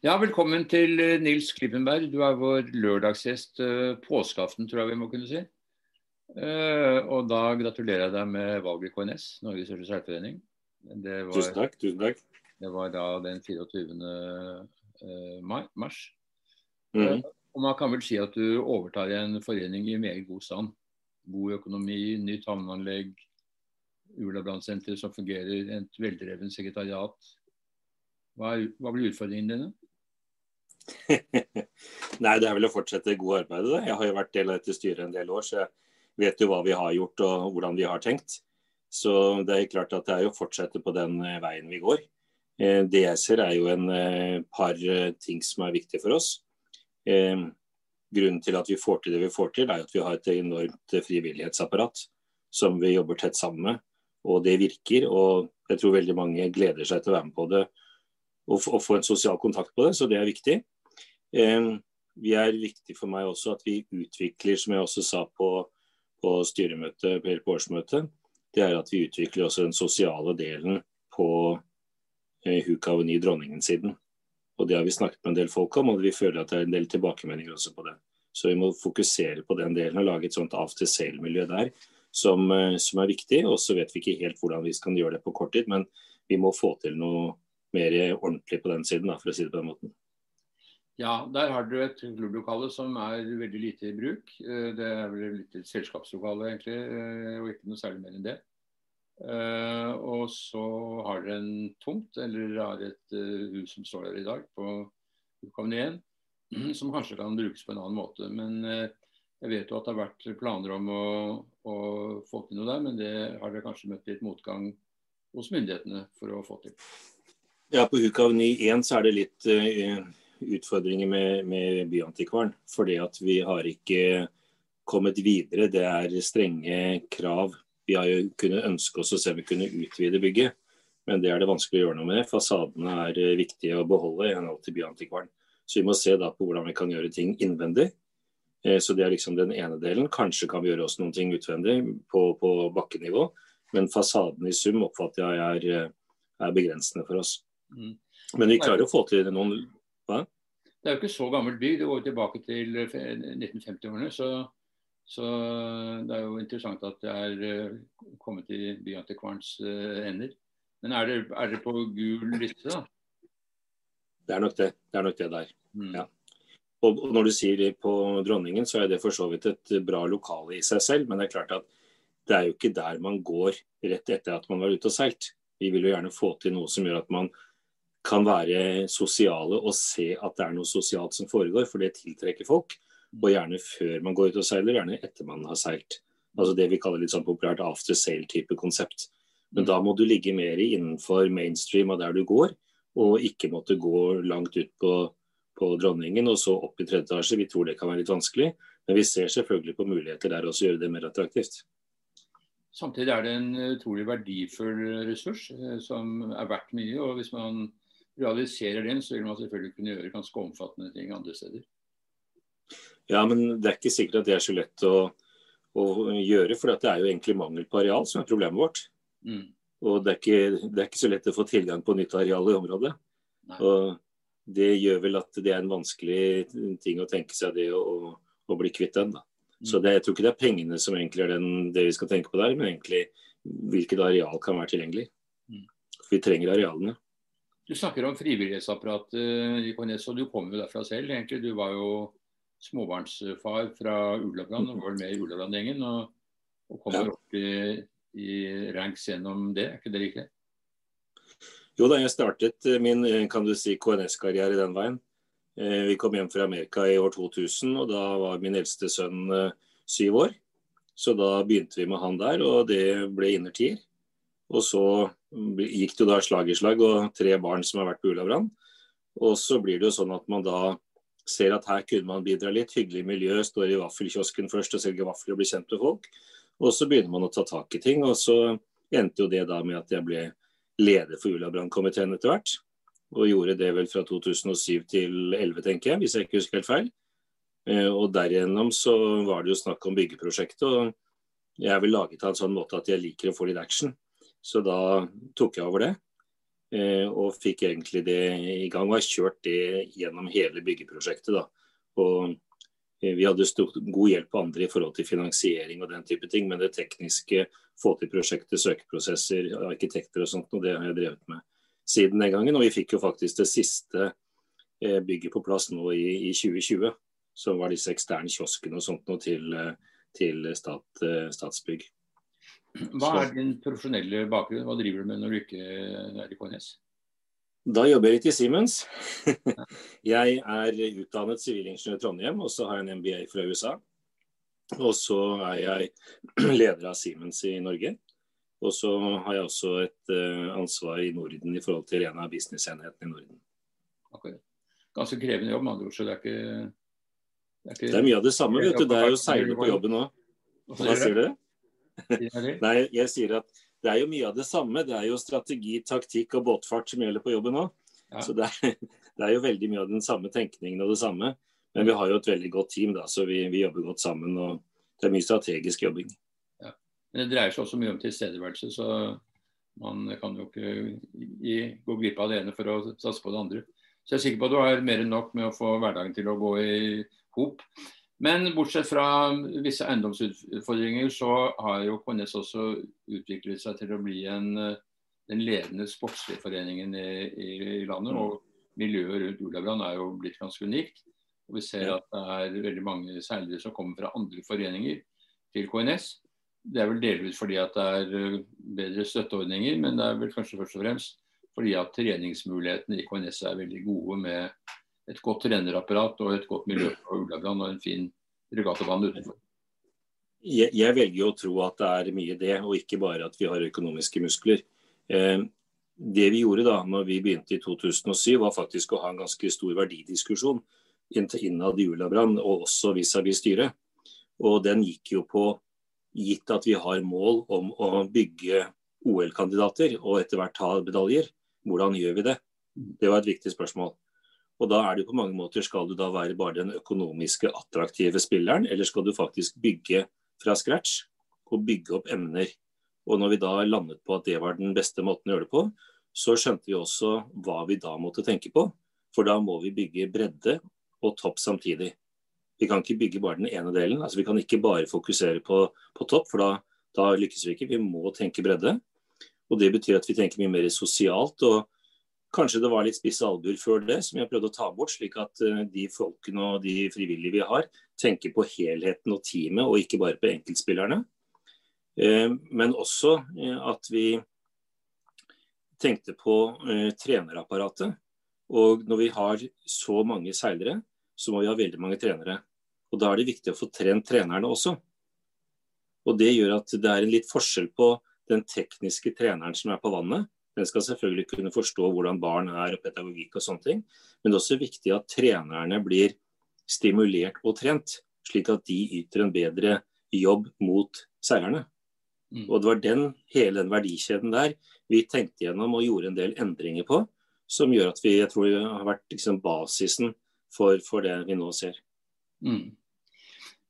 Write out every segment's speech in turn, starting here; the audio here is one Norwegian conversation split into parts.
Ja, Velkommen til eh, Nils Klippenberg. Du er vår lørdagsgjest eh, påskeaften, tror jeg vi må kunne si. Eh, og da gratulerer jeg deg med valget i KNS, Norges største seilforening. Tusen takk. tusen takk. Det var da den 24. Mai, mars. Mm. Og Man kan vel si at du overtar en forening i meget god stand. God økonomi, nytt havneanlegg, Ula som fungerer, et veldreven sekretariat. Hva, er, hva blir utfordringene dine? Nei, det er vel å fortsette gode arbeidet. Jeg har jo vært del av dette styret en del år, så jeg vet jo hva vi har gjort og hvordan vi har tenkt. Så det er klart at det er å fortsette på den eh, veien vi går. Eh, det jeg ser er jo en eh, par ting som er viktige for oss. Grunnen til at vi får til det vi får til, er at vi har et enormt frivillighetsapparat som vi jobber tett sammen med. Og det virker. Og jeg tror veldig mange gleder seg til å være med på det og, få en sosial kontakt på det, så det er viktig. Vi er viktig for meg også at vi utvikler, som jeg også sa på, på styremøtet, på årsmøtet, det er at vi utvikler også den sosiale delen på eh, Hukaveny Dronningen-siden. Og Det har vi snakket med en del folk om, og vi føler at det er en del tilbakemeldinger også på det. Så vi må fokusere på den delen og lage et sånt after sale-miljø der som, eh, som, er viktig. Og så vet vi ikke helt hvordan vi skal gjøre det på kort tid, men vi må få til noe mer ordentlig på den siden, da, for å si det på den måten. Ja, der har du et klubblokale som er veldig lite i bruk. Eh, det er vel litt et selskapslokale, egentlig, eh, og ikke noe særlig mer enn det. Eh, og så har dere en tomt, eller har et hus som står der i dag, på Ukavn som kanskje kan brukes på en annen måte. Men jeg vet jo at det har vært planer om å, å få til noe der, men det har dere kanskje møtt litt motgang hos myndighetene for å få til. Ja, På Hukavny 1 så er det litt utfordringer med, med Byantikvaren. Fordi at vi har ikke kommet videre. Det er strenge krav. Vi har jo kunnet ønske oss å se om vi kunne utvide bygget, men det er det vanskelig å gjøre noe med. Fasadene er uh, viktige å beholde i henhold til Byantikvaren. Så vi må se da på hvordan vi kan gjøre ting innvendig. Uh, så Det er liksom den ene delen. Kanskje kan vi gjøre også noen ting utvendig på, på bakkenivå. Men fasaden i sum oppfatter jeg er, er begrensende for oss. Mm. Men vi klarer å få til noen hva? Det er jo ikke så gammelt bygg, det går tilbake til 1950-årene. Så, så, det er jo interessant at det er eh, kommet i byantikvarens uh, ender. Men er det, det, på gul liste, da? Det er nok det. Det er nok det der. Mm. Ja. Og, når du sier på Dronningen, så er det for så vidt et bra lokale i seg selv. Men det er klart at det er jo ikke der man går rett etter at man var ute og seilt. Vi vil jo gjerne få til noe som gjør at man kan være sosiale og se at det er noe sosialt som foregår, for det tiltrekker folk. Og gjerne før man går ut og seiler, gjerne etter man har seilt. Altså Det vi kaller litt sånn populært after sail-type konsept. Men da må du ligge mer innenfor mainstream av der du går, og ikke måtte gå langt ut på, på Dronningen og så opp i tredje etasje. Vi tror det kan være litt vanskelig, men vi ser selvfølgelig på muligheter der også gjøre det mer attraktivt. Samtidig er det en utrolig verdifull ressurs eh, som er verdt mye. og hvis man realiserer den, så vil man selvfølgelig kunne gjøre ganske omfattende ting andre steder. Ja, men det er ikke sikkert at det er så lett å, å gjøre, for det er jo egentlig mangel på areal som er problemet vårt. Mm. Og det er, ikke, det er, ikke, så lett å få tilgang på nytt areal i området. Nei. Og Det gjør vel at det er en vanskelig ting å tenke seg det å, å bli kvitt den. da. Mm. Så det, Jeg tror ikke det er pengene som egentlig er den, det vi skal tenke på der, men egentlig hvilket areal kan være tilgjengelig. Mm. Vi trenger arealene. Du snakker om frivillighetsapparatet KNS, og du kommer jo derfra selv. egentlig. Du var jo småbarnsfar fra Ullabrand og var med i Ullabrand-gjengen. Og, og, kommer ja. opp i, i, ranks gjennom det, er ikke det riktig? Jo da, jeg startet min kan du si, KNS-karriere den veien. Eh, vi kom hjem fra Amerika i år 2000, og da var min eldste sønn eh, syv år. Så da begynte vi med han der, og det ble innertier. Og så gikk det jo da slag i slag, og tre barn som har vært på Ulavran. Og så blir det jo sånn at man da ser at her kunne man bidra litt. Hyggelig miljø, står i vaffelkiosken først og selger vafler og blir kjent med folk. Og så begynner man å ta tak i ting. Og så endte jo det da med at jeg ble leder for Ulavran-komiteen etter hvert. Og gjorde det vel fra 2007 til 2011, tenker jeg, hvis jeg ikke husker helt feil. Eh, og derigjennom så var det jo snakk om byggeprosjektet. Og jeg er vel laget av en sånn måte at jeg liker å få litt action. Så da tok jeg over det. Og fikk egentlig det i gang. Og har kjørt det gjennom hele byggeprosjektet. da. Og vi hadde stort, god hjelp av andre i forhold til finansiering og den type ting, men det tekniske, få til prosjektet, søkeprosesser, arkitekter og sånt, og det har jeg drevet med siden den gangen. Og vi fikk jo faktisk det siste bygget på plass nå i, i 2020 som var disse eksterne kioskene og sånt noe til, eh, til stat, eh, Statsbygg. Hva er din profesjonelle bakgrunn? Hva driver du med når du ikke er i KNS? Da jobber jeg litt i Siemens. jeg er utdannet sivilingeniør i Trondheim, og så har jeg en MBA fra USA. Og så er jeg leder av Siemens i Norge. Og så har jeg også et uh, ansvar i Norden i forhold til en av businessenhetene i Norden. Akkurat. Ganske krevende jobb, andre ord. Så det er ikke det er, det er mye av det samme. vet du. Det er jo seile på jobben òg. Hva sier du? Nei, jeg sier at det er jo mye av det samme. Det er jo strategi, taktikk og båtfart som gjelder på jobben òg. Ja. Så det er, det er, jo veldig mye av den samme tenkningen og det samme. Men vi har jo et veldig godt team, da, så vi, vi jobber godt sammen. og Det er mye strategisk jobbing. Ja. Men det dreier seg også mye om tilstedeværelse, så man kan jo ikke gå glipp av det ene for å satse på det andre. Så jeg er sikker på at du har mer enn nok med å få hverdagen til å gå i hop. Men bortsett fra visse eiendomsutfordringer, så har jo KNS også utviklet seg til å bli en, den ledende sportsforeningen i, i, i, landet. Mm. Og miljøet rundt Ulabrand er jo blitt ganske unikt. Og vi ser at det er veldig mange seilere som kommer fra andre foreninger til KNS. Det er vel delvis fordi at det er bedre støtteordninger, men det er vel kanskje først og fremst fordi at treningsmulighetene i KNS er veldig gode med et godt trenerapparat og et godt miljø på Ullabrand og en fin regattabane utenfor. Jeg, jeg, velger å tro at det er mye det, og ikke bare at vi har økonomiske muskler. Eh, det vi gjorde da når vi begynte i 2007, var faktisk å ha en ganske stor verdidiskusjon innad i Ullabrand, og også vis-à-vis styret. Og den gikk jo på, gitt at vi har mål om å bygge OL-kandidater og etter hvert ha medaljer, hvordan gjør vi det? Det var et viktig spørsmål. Og da er det på mange måter, Skal du da være bare den økonomiske attraktive spilleren, eller skal du faktisk bygge fra scratch og bygge opp emner? Og når vi da landet på at det var den beste måten å gjøre det på, så skjønte vi også hva vi da måtte tenke på. For da må vi bygge bredde og topp samtidig. Vi kan ikke bygge bare den ene delen. altså Vi kan ikke bare fokusere på, på topp, for da, da lykkes vi ikke. Vi må tenke bredde. Og Det betyr at vi tenker mye mer sosialt. og Kanskje det var litt spisse albuer før det, som vi har prøvd å ta bort, slik at eh, de folkene og de frivillige vi har, tenker på helheten og teamet, og ikke bare på enkeltspillerne. Eh, men også eh, at vi tenkte på trenerapparatet. Og når vi har så mange seilere, så må vi ha veldig mange trenere. Og da er det viktig å få trent trenerne også. Og det gjør at det er en litt forskjell på den tekniske treneren som er på vannet, den skal selvfølgelig kunne forstå hvordan barn er og pedagogikk og sånne ting. Men det er også viktig at trenerne blir stimulert og trent, slik at de yter en bedre jobb mot seierne. Mm. Og det var den, hele den verdikjeden der vi tenkte gjennom og gjorde en del endringer på, som gjør at vi jeg tror har vært liksom, basisen for, for, det vi nå ser. Mm.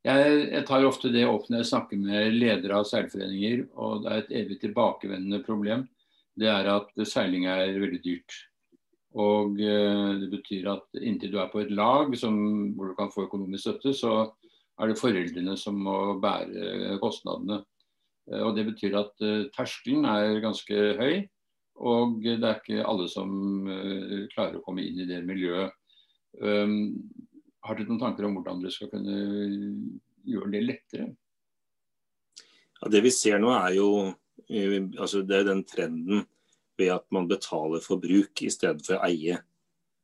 Jeg, jeg, tar ofte det opp når jeg snakker med ledere av seilforeninger, og det er et evig tilbakevendende problem det er at seiling er veldig dyrt. Og eh, det betyr at inntil du er på et lag som, hvor du kan få økonomisk støtte, så er det foreldrene som må bære kostnadene. Eh, og Det betyr at eh, terskelen er ganske høy, og det er ikke alle som klarer å komme inn i det miljøet. Um, har dere noen tanker om hvordan dere skal kunne gjøre det lettere? Ja, det vi ser nå er jo altså Det er den trenden ved at man betaler for bruk i stedet for å eie.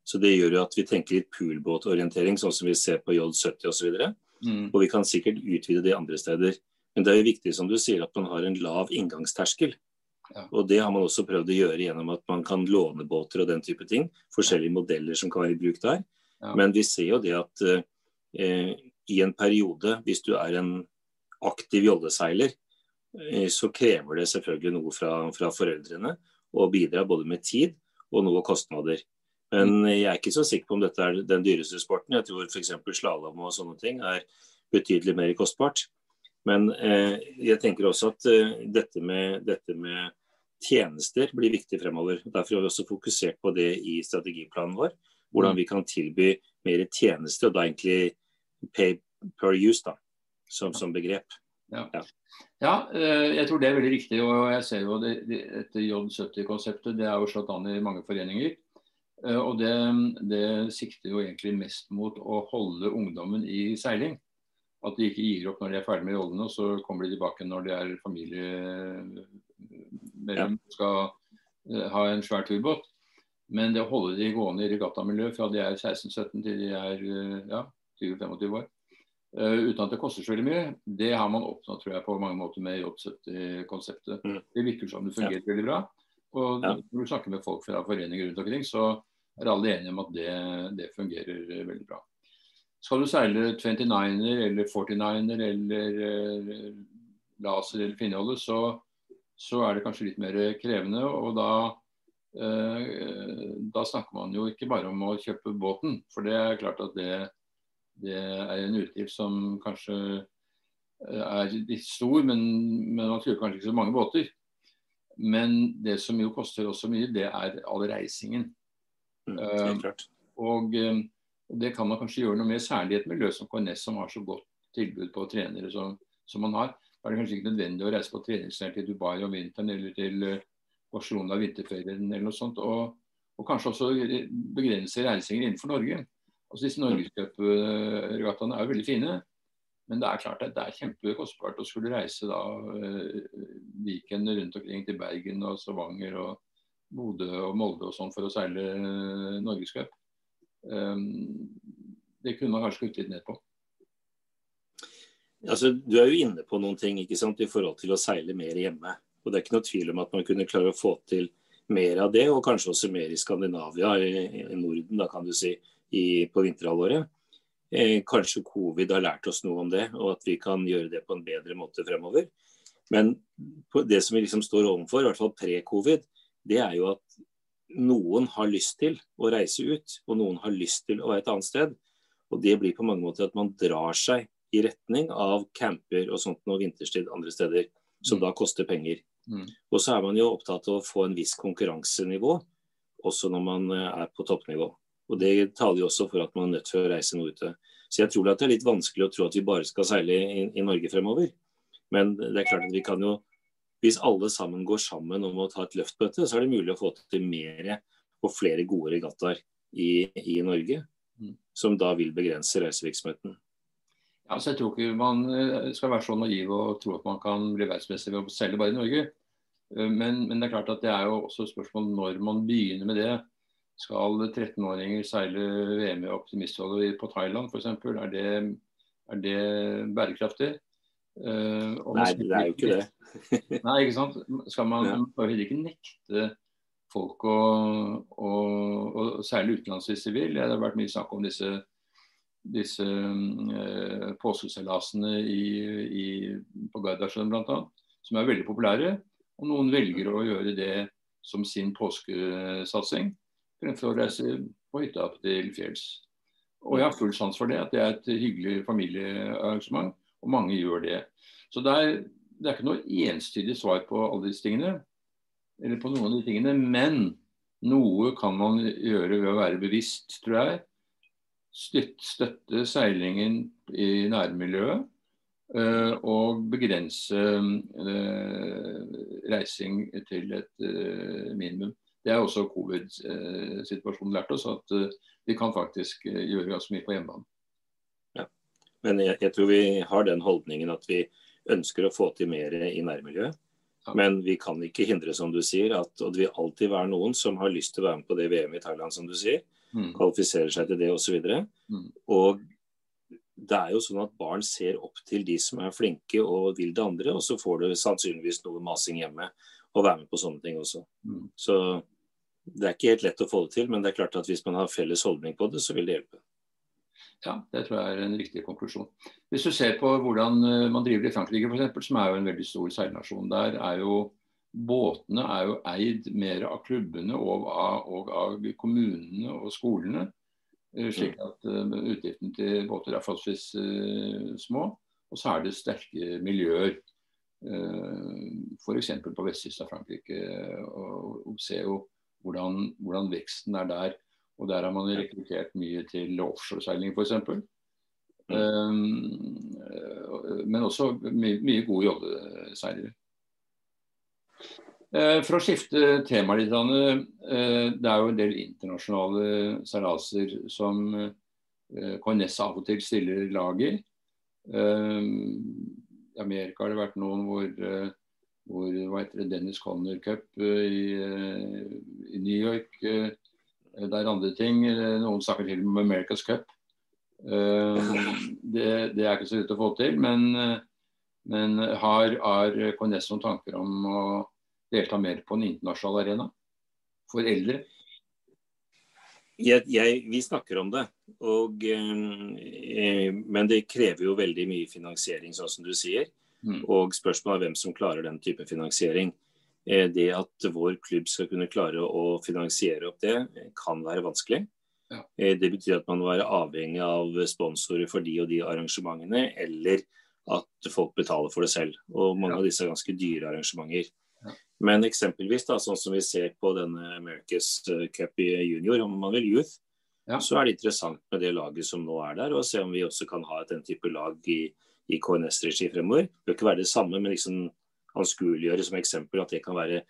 Så Det gjør jo at vi tenker litt poolbåtorientering, sånn som vi ser på J70 osv. Mm. Og vi kan sikkert utvide det andre steder. Men det er jo viktig som du sier, at man har en lav inngangsterskel. Ja. Og Det har man også prøvd å gjøre gjennom at man kan låne båter og den type ting. Forskjellige modeller som kan være i bruk der. Ja. Men vi ser jo det at eh, i en periode, hvis du er en aktiv jolleseiler, Eh, så krever det selvfølgelig noe fra, fra foreldrene å bidra både med tid og noe kostnader. Men mm. jeg er ikke så sikker på om dette er den dyreste sporten. Jeg tror f.eks. slalåm og sånne ting er betydelig mer kostbart. Men eh, jeg tenker også at eh, dette, med, dette, med, tjenester blir viktig fremover. Derfor har vi også fokusert på det i strategiplanen vår. Hvordan mm. vi kan tilby mer tjenester, og da egentlig pay per use da, som, som begrep. Ja. ja. eh, jeg tror det er veldig riktig. og jeg ser jo det, det, Dette J70-konseptet det er jo slått an i mange foreninger. Eh, og det, det, sikter jo egentlig mest mot å holde ungdommen i seiling. At de ikke gir opp når de er ferdig med rollene, og så kommer de tilbake når de er familie ja. skal eh, ha en svær turbåt. Men det å holde de gående i regattamiljø fra de er 16-17 til de er ja, 20-25 år, uten at det koster så veldig mye, det har man oppnådd tror jeg, på mange måter med J70-konseptet. Mm. Det virker som det fungerer ja. veldig bra. Og ja. når du snakker med folk fra foreninger rundt omkring, så er alle enige om at det, det fungerer veldig bra. Skal du seile 29-er eller 49-er eller uh, laser eller finneholde, så, så, er det kanskje litt mer krevende. Og da, eh, da snakker man jo ikke bare om å kjøpe båten, for det er klart at det det er en utgift som kanskje eh, er litt stor, men, men man tror kanskje ikke så mange båter. Men det som jo koster også mye, det er all reisingen. Mm, uh, og uh, det kan man kanskje gjøre noe med, særlig et miljø som KNS, som har så godt tilbud på trenere som, som man har. Da er det kanskje ikke nødvendig å reise på treningsleir til Dubai om vinteren eller til uh, Barcelona vinterferien eller noe sånt. Og, og kanskje også begrense reisinger innenfor Norge. Altså Disse norgescupregattaene er jo veldig fine. Men det er klart at det er kjempekostbart å skulle reise da uh, Viken rundt omkring til Bergen og Stavanger og Bodø og Molde og sånn for å seile uh, norgescup. Um, det kunne man kanskje kuttet litt ned på. Altså, du er jo inne på noen ting ikke sant, i forhold til å seile mer hjemme. Og Det er ikke noe tvil om at man kunne klare å få til mer av det, og kanskje også mer i Skandinavia, i Norden, da kan du si i, på vinterhalvåret. Eh, kanskje covid har lært oss noe om det, og at vi kan gjøre det på en bedre måte fremover. Men det som vi liksom står overfor, i hvert fall pre-covid, det er jo at noen har lyst til å reise ut, og noen har lyst til å være et annet sted. Og det blir på mange måter at man drar seg i retning av camper og sånt noe vinterstid andre steder, som mm. da koster penger. Mm. Og så er man jo opptatt av å få en viss konkurransenivå, også når man eh, er på toppnivå. Og Det taler jo også for at man er nødt til å reise noe ute. Så jeg tror at det er litt vanskelig å tro at vi bare skal seile i, i Norge fremover. Men det er klart at vi kan jo, hvis alle sammen går sammen om å ta et løft på dette, så er det mulig å få til mer og flere gode regattaer i, i, Norge. Mm. Som da vil begrense reisevirksomheten. Ja, så Jeg tror ikke man eh, skal være så naiv og tro at man kan bli verdensmester ved å selge bare i Norge. Eh, men, men, det er klart at det er jo også spørsmål når man begynner med det. Skal 13-åringer seile VM i optimistholdet på Thailand f.eks.? Er, det, er det bærekraftig? Uh, Nei, det er jo ikke det. Nei, ikke sant. Skal man ja. heller ikke nekte folk å, å, å seile utenlands hvis de vil? Det har vært mye snakk om disse, disse uh, påskeseilasene på Gardasjøen bl.a., som er veldig populære. Og noen velger å gjøre det som sin påskesatsing fremfor å reise på hytta til fjells. Og jeg har full sans for det, at det er et hyggelig familiearrangement, og mange gjør det. Så det er, det er ikke noe enstydig svar på alle disse tingene, eller på noen av de tingene. Men noe kan man gjøre ved å være bevisst, tror jeg. Støtte, støtte seilingen i nærmiljøet. Uh, og begrense uh, reising til et uh, minimum. Det er også covid-situasjonen lært oss, at eh, vi kan faktisk eh, gjøre ganske mye på hjemmebane. Ja. Men jeg, jeg, tror vi har den holdningen at vi ønsker å få til mer i nærmiljøet. Ja. Men vi kan ikke hindre, som du sier, at det vil alltid være noen som har lyst til å være med på det VM i Thailand, som du sier. Mm. Kvalifiserer seg til det osv. Og, mm. og det er jo sånn at barn ser opp til de som er flinke og vil det andre, og så får du sannsynligvis noe masing hjemme og være med på sånne ting også. Mm. Så det er ikke helt lett å få det til, men det er klart at hvis man har felles holdning på det, så vil det hjelpe. Ja, det tror jeg er en riktig konklusjon. Hvis du ser på hvordan eh, man driver i Frankrike f.eks., som er jo en veldig stor seilnasjon, der er jo båtene er jo eid mer av klubbene og av, og av kommunene og skolene. Eh, slik mm. at uh, utgiftene til båter er forholdsvis uh, små. Og så er det sterke miljøer. F.eks. på vestkysten av Frankrike. Og, og se jo hvordan, hvordan, veksten er der. Og der har man rekruttert mye til offshoreseiling f.eks. Um, men også mye, mye gode jobbeseilere. Uh, for å skifte tema litt, uh, det er jo en del internasjonale seilaser som uh, KNS av og til stiller lag i. I Amerika har det vært noen hvor, hvor hva heter det, Dennis Conner Cup i, i New York. Det er andre ting. Noen snakker til om America's Cup. Det, det, er ikke så lett å få til. Men, men har, har KNS noen tanker om å delta mer på en internasjonal arena for eldre? Jeg, jeg, vi snakker om det, og, eh, men det krever jo veldig mye finansiering, sånn som du sier. Mm. Og spørsmålet er hvem som klarer den type finansiering. Eh, det at vår klubb skal kunne klare å finansiere opp det, kan være vanskelig. Ja. Eh, det betyr at man må være avhengig av sponsorer for de og de arrangementene, eller at folk betaler for det selv. Og mange ja. av disse er ganske dyre arrangementer. Men eksempelvis, da, sånn som vi ser på denne America's eh, Cup i junior, om man vil youth, ja. så er det interessant med det laget som nå er der, og se om vi også kan ha den type lag i, i KNS-regi fremover. Det bør ikke være det samme, men liksom anskueliggjøre som eksempel at det kan være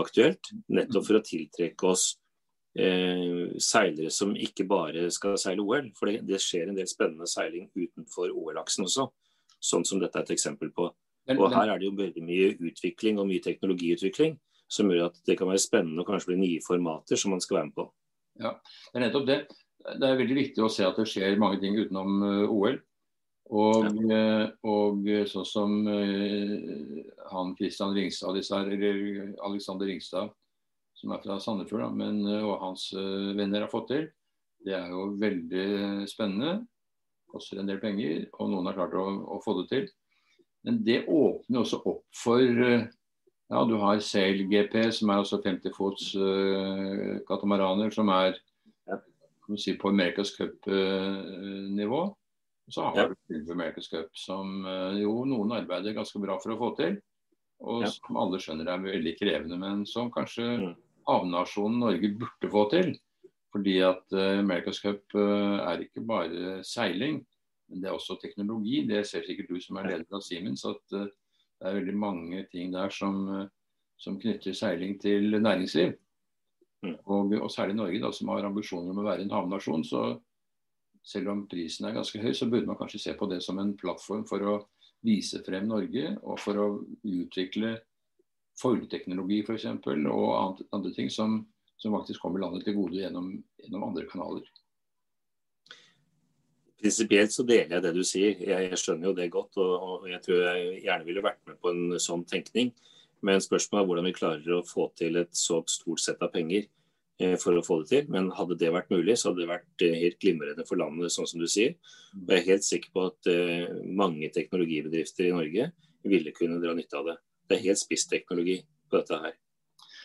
aktuelt. Nettopp for å tiltrekke oss eh, seilere som ikke bare skal seile OL. For det, det skjer en del spennende seiling utenfor OL-aksen også, sånn som dette er et eksempel på. Og her er det jo veldig mye utvikling og mye teknologiutvikling som gjør at det kan være spennende og kanskje bli nye formater som man skal være med på. Ja, Det er nettopp det. Det er veldig viktig å se at det skjer mange ting utenom uh, OL. Og, uh, og, sånn som uh, han Kristian Ringstad, eller Alexander Ringstad, som er fra Sandefjord, men, og hans venner har fått til, det er jo veldig spennende. Koster en del penger, og noen har klart å, å få det til. Men det åpner også opp for eh, ja, du har Sail GP, som er også 50 fots uh, katamaraner, som er si, på America's Cup-nivå. Uh, så har ja. du America's Cup, som uh, jo noen arbeider ganske bra for å få til. Og ja. som alle skjønner er veldig krevende, men som kanskje mm. havnasjonen Norge burde få til. Fordi at America's Cup er ikke bare seiling, men det er også teknologi. Det ser sikkert du som er leder av Siemens, at uh, det er veldig mange ting der som, uh, som knytter seiling til næringsliv. Mm. Og, og, særlig Norge, da, som har ambisjoner om å være en havnasjon. Så selv om prisen er ganske høy, så burde man kanskje se på det som en plattform for å vise frem Norge, og for å utvikle foilteknologi f.eks. og andre, ting som, som, faktisk kommer landet til gode gjennom, gjennom andre kanaler. Prinsipielt så deler jeg det du sier. Jeg, jeg skjønner jo det godt. Og, og, jeg tror jeg gjerne ville vært med på en sånn tenkning. Men spørsmålet er hvordan vi klarer å få til et så stort sett av penger for å få det til. Men hadde det vært mulig, så hadde det vært eh, helt glimrende for landet, sånn som du sier. Og jeg er helt sikker på at eh, mange teknologibedrifter i Norge ville kunne dra nytte av det. Det er helt spissteknologi på dette her.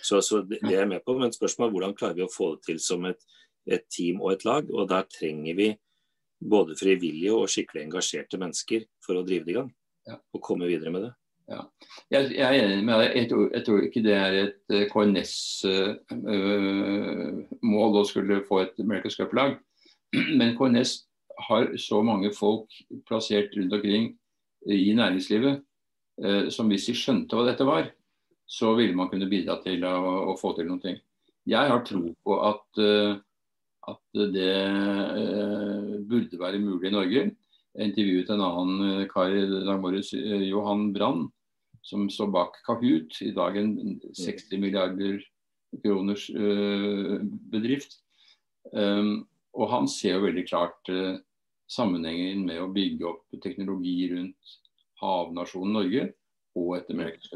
Så, så det, det er jeg med på. Men spørsmålet er hvordan klarer vi å få det til som et, et team og et lag. Og der trenger vi både frivillige og skikkelig engasjerte mennesker for å drive det i gang. Og komme videre med det. Ja. Jeg, jeg, er enig med deg. Jeg tror, jeg tror ikke det er et eh, KNS-mål øh, å skulle få et America's Cup-lag. Men KNS har så mange folk plassert rundt omkring i næringslivet som hvis de skjønte hva dette var, så ville man kunne bidra til å, å få til noe. Jeg har tro på at at det eh, burde være mulig i Norge. Jeg intervjuet en annen eh, kar i dag morges, eh, Johan Brann, som står bak Kahoot, i dag en 60 milliarder kroners bedrift. Um, og han ser jo veldig klart sammenhengen med å bygge opp teknologi rundt havnasjonen Norge og et America's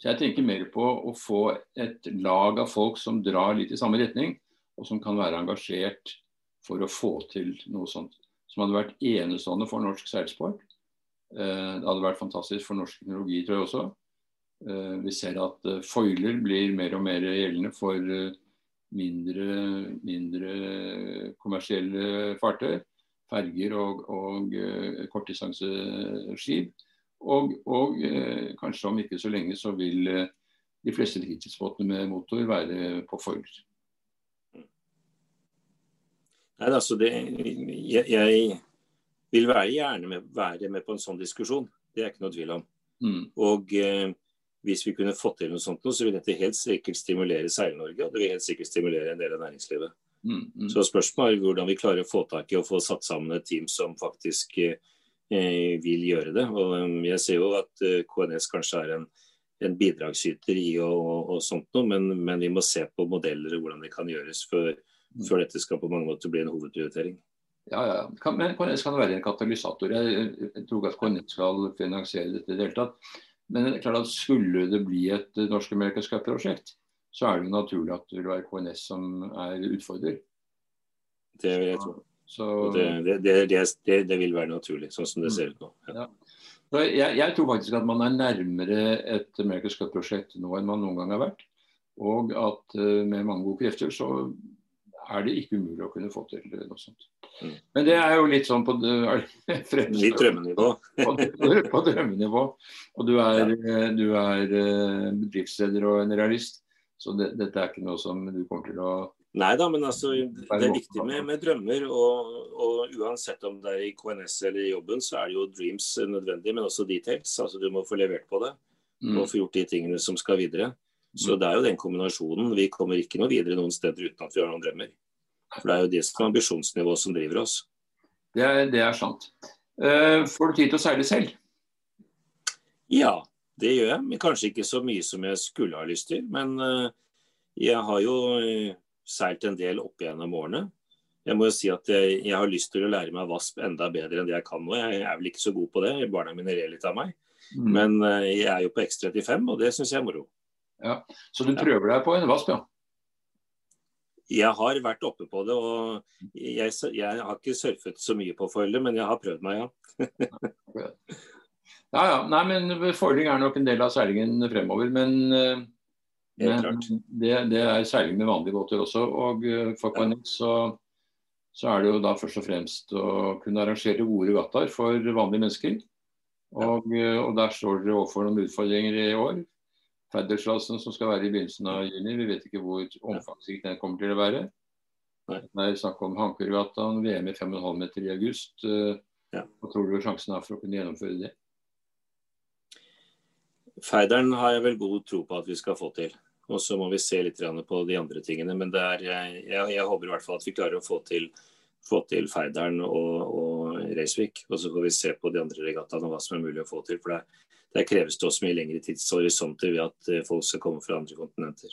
Så jeg tenker mer på å få et lag av folk som drar litt i samme retning og som kan være engasjert for å få til noe sånt. Som hadde vært enestående for norsk seilsport. Eh, det hadde vært fantastisk for norsk teknologi, tror jeg også. Eh, vi ser at eh, foiler blir mer og mer gjeldende for mindre, mindre kommersielle fartøy. Ferger og, og kortdistanseskip. Og, og kanskje om ikke så lenge så vil de fleste fritidsbåtene med motor være på foiler. Nei, altså det, jeg, jeg, vil være gjerne med, være med på en sånn diskusjon. Det er ikke noe tvil om. Mm. Og eh, hvis vi kunne fått til noe sånt, så vil dette helt sikkert stimulere Seil-Norge, og det vil helt sikkert stimulere en del av næringslivet. Mm, mm. Så spørsmålet er hvordan vi klarer å få tak i og få satt sammen et team som faktisk eh, vil gjøre det. Og um, Jeg ser jo at eh, KNS kanskje er en, en bidragsyter i og, og, og sånt noe, men, men, vi må se på modeller og hvordan det kan gjøres før, mm. før dette skal på mange måter bli en hovedprioritering. Ja, ja. Kan, men KNS kan være en katalysator. Jeg, jeg tror ikke at KNS skal finansiere dette i det hele tatt. Men det er klart at skulle det bli et norsk America's Cup-prosjekt, så er det jo naturlig at det vil være KNS som er utfordrer. Det vil jeg tro. Så, det, det, det, det, vil være naturlig, sånn som det ser ut nå. Ja. Ja. Jeg, jeg, tror faktisk at man er nærmere et America's Cup-prosjekt nå enn man noen gang har vært. Og at uh, med mange gode krefter så er det ikke umulig å kunne få til noe sånt. Mm. Men det er jo litt sånn på Litt drømmenivå. på, på, drømmenivå. Og du er, ja. du er eh, bedriftsleder og en realist, så det, dette er ikke noe som du kommer til å Nei da, men altså, det er viktig med, med drømmer. Og, og, uansett om det er i KNS eller i jobben, så er det jo dreams nødvendig, men også details. Altså Du må få levert på det mm. og få gjort de tingene som skal videre. Så det er jo den kombinasjonen. Vi kommer ikke noe videre noen steder uten at vi har noen drømmer. For det er jo det som er ambisjonsnivået som driver oss. Det er, det er sant. Uh, får du tid til å seile selv? Ja, det gjør jeg. Men kanskje ikke så mye som jeg skulle ha lyst til. Men uh, jeg har jo uh, seilt en del opp gjennom årene. Jeg må jo si at jeg, jeg, har lyst til å lære meg VASP enda bedre enn det jeg kan nå. Jeg er vel ikke så god på det. Barna mine ler litt av meg. Mm. Men jeg er jo på X35, og det syns jeg er moro. Ja. Så du prøver deg på en vasp, ja? Jeg har vært oppe på det. og Jeg, jeg har ikke surfet så mye på forholdet, men jeg har prøvd meg, ja. ja, ja. Nei, men Foiling er nok en del av seilingen fremover. Men, eh, men det, det, er seiling med vanlige båter også. Og eh, for KNX så, så, er det jo da først og fremst å kunne arrangere gode regattaer for vanlige mennesker. Og, eh, og der står dere overfor noen utfordringer i år. Feddersklassen som skal være i begynnelsen av juni. Vi vet ikke hvor omfangsrik den kommer til å være. Det er snakk om Hankergatan, VM i 5,5 meter i august. Eh, ja. Hva tror du sjansen er for å kunne gjennomføre det? Feideren har jeg vel god tro på at vi skal få til. Og så må vi se litt på de andre tingene. Men er, jeg, jeg, håper i hvert fall at vi klarer å få til, få til Feideren og, og Reisvik. Og så får vi se på de andre regattaene hva som er mulig å få til. For det, der kreves det også mye lengre tidshorisonter ved at eh, folk skal komme fra andre kontinenter.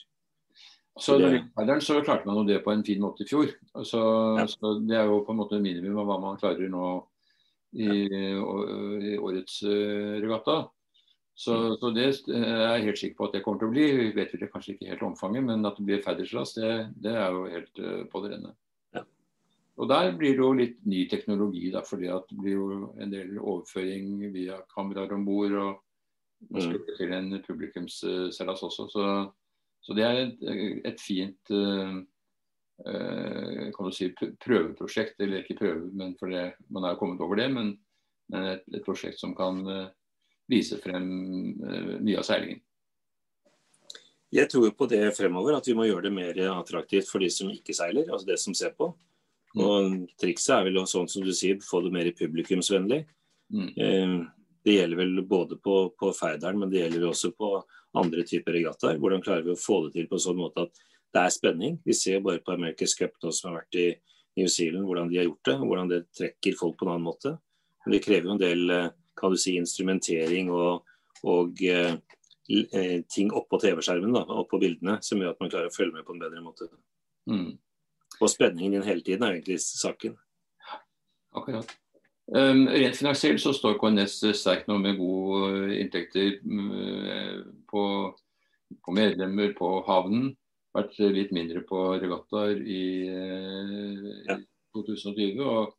Så, det, så klarte man jo det på en fin måte i fjor. Så, ja. så Det er jo på en måte minimum av hva man klarer nå i, i årets uh, regatta. Så, mm. så, det er jeg helt sikker på at det kommer til å bli. Vi vet vel kanskje ikke helt omfanget, men at det blir faddersras, det, det er jo helt uh, på det rene. Og Der blir det jo litt ny teknologi, da, fordi det blir jo en del overføring via kameraer om bord. Og man skal mm. til en publikumsseilas også. Så, så, det er et, et fint uh, kan du si, prøveprosjekt. Eller ikke prøve, men for det, man er kommet over det. Men, men et, et, prosjekt som kan vise frem mye av seilingen. Jeg tror på det fremover, at vi må gjøre det mer attraktivt for de som ikke seiler. altså det som ser på. Mm. Og Trikset er vel sånn som du sier, få det mer publikumsvennlig. Mm. Eh, det gjelder vel både på, på Færderen, men det gjelder også på andre typer regattaer. Hvordan klarer vi å få det til på en sånn måte at det er spenning? Vi ser bare på America's Cup nå som har vært i New Zealand, hvordan de har gjort det. Hvordan det trekker folk på en annen måte. Men det krever jo en del eh, kan du si, instrumentering og, og eh, eh ting oppå TV-skjermen og på bildene som gjør at man klarer å følge med på en bedre måte. Mm. Og spenningen din hele tiden er egentlig saken. Akkurat. Um, rent finansielt så står KNS sterkt nå med gode inntekter um, på, på, medlemmer på havnen. Vært litt mindre på regattaer i, uh, 2020. Og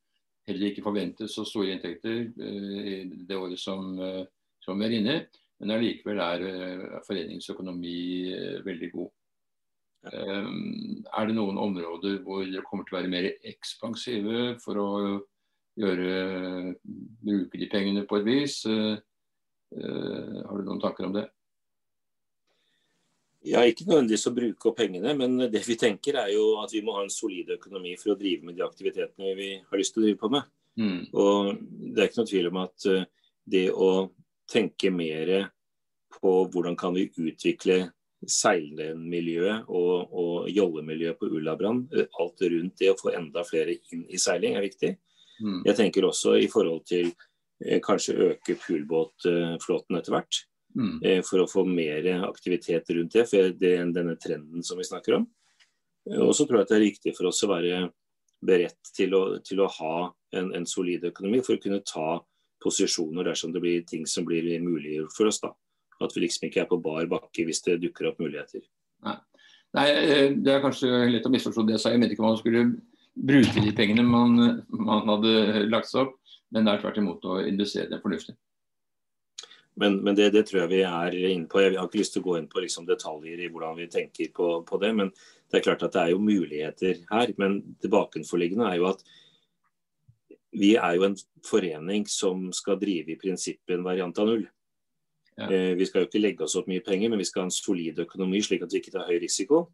heller ikke forventet så store inntekter i det året som, som vi er inne i. Men allikevel er foreningsøkonomi veldig god. Um, er det noen områder hvor dere kommer til å være mer ekspansive for å gjøre, bruke de pengene på et vis. Eh, Har du noen tanker om det? Ja, Ikke nødvendigvis å bruke opp pengene, men det vi tenker er jo at vi må ha en solid økonomi for å drive med de aktivitetene vi har lyst til å drive på med. Mm. Og Det er ikke noe tvil om at det å tenke mer på hvordan kan vi utvikle seilmiljøet og, og jollemiljøet på Ullabrand, alt rundt det å få enda flere inn i seiling, er viktig. Mm. Jeg tenker også i forhold til eh, kanskje øke poolbåtflåten etter hvert. Mm. Eh, for å få mer aktivitet rundt det, for det er denne trenden som vi snakker om. Og så tror jeg at det er riktig for oss å være beredt til å, til å ha en, en, solid økonomi for å kunne ta posisjoner dersom det blir ting som blir mulig for oss. da. At vi liksom ikke er på bar bakke hvis det dukker opp muligheter. Nei, Nei eh, Det er kanskje lett å misforstå det jeg sa. Jeg mente ikke man skulle bruke de pengene man, man hadde lagt seg opp, men det er tvert imot å investere det fornuftig. Men, men det, det, tror jeg vi er inne på. Jeg har ikke lyst til å gå inn på liksom detaljer i hvordan vi tenker på, på, det. Men det er klart at det er jo muligheter her. Men det bakenforliggende er jo at vi er jo en forening som skal drive i prinsippet en variant av null. Ja. Eh, vi skal jo ikke legge oss opp mye penger, men vi skal ha en solid økonomi slik at vi ikke tar høy risiko.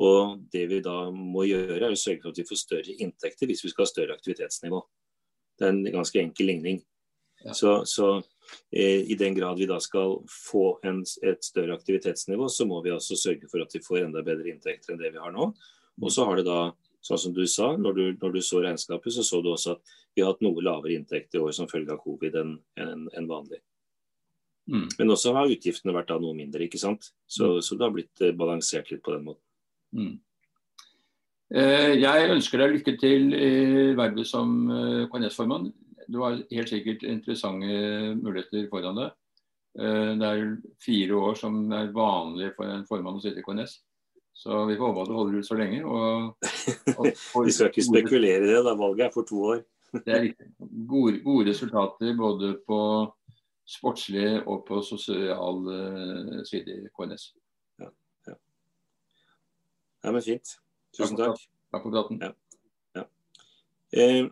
Og det vi da må gjøre, er å sørge for at vi får større inntekter hvis vi skal ha større aktivitetsnivå. Det er en ganske enkel ligning. Ja. Så, så eh, i den grad vi da skal få en, et større aktivitetsnivå, så må vi altså sørge for at vi får enda bedre inntekter enn det vi har nå. Og så har det da, sånn som du sa, når du, når du så regnskapet, så så du også at vi har hatt noe lavere inntekt i år som følge av covid enn en, en vanlig. Mm. Men også har utgiftene vært da noe mindre, ikke sant. Så, så det har blitt eh, balansert litt på den måten. Mm. Eh, jeg ønsker deg lykke til i vervet som eh, KNS-formann. Du har helt sikkert interessante muligheter foran deg. Det er fire år som er vanlig for en formann å sitte i KNS. Så vi får håpe at du holder ut så lenge. Og, vi skal ikke spekulere i det, da valget er for to år. det er gode, gode resultater både på sportslig og på sosial side i KNS. Ja, men fint. Tusen takk. Takk for praten. Ja. Ja. Eh,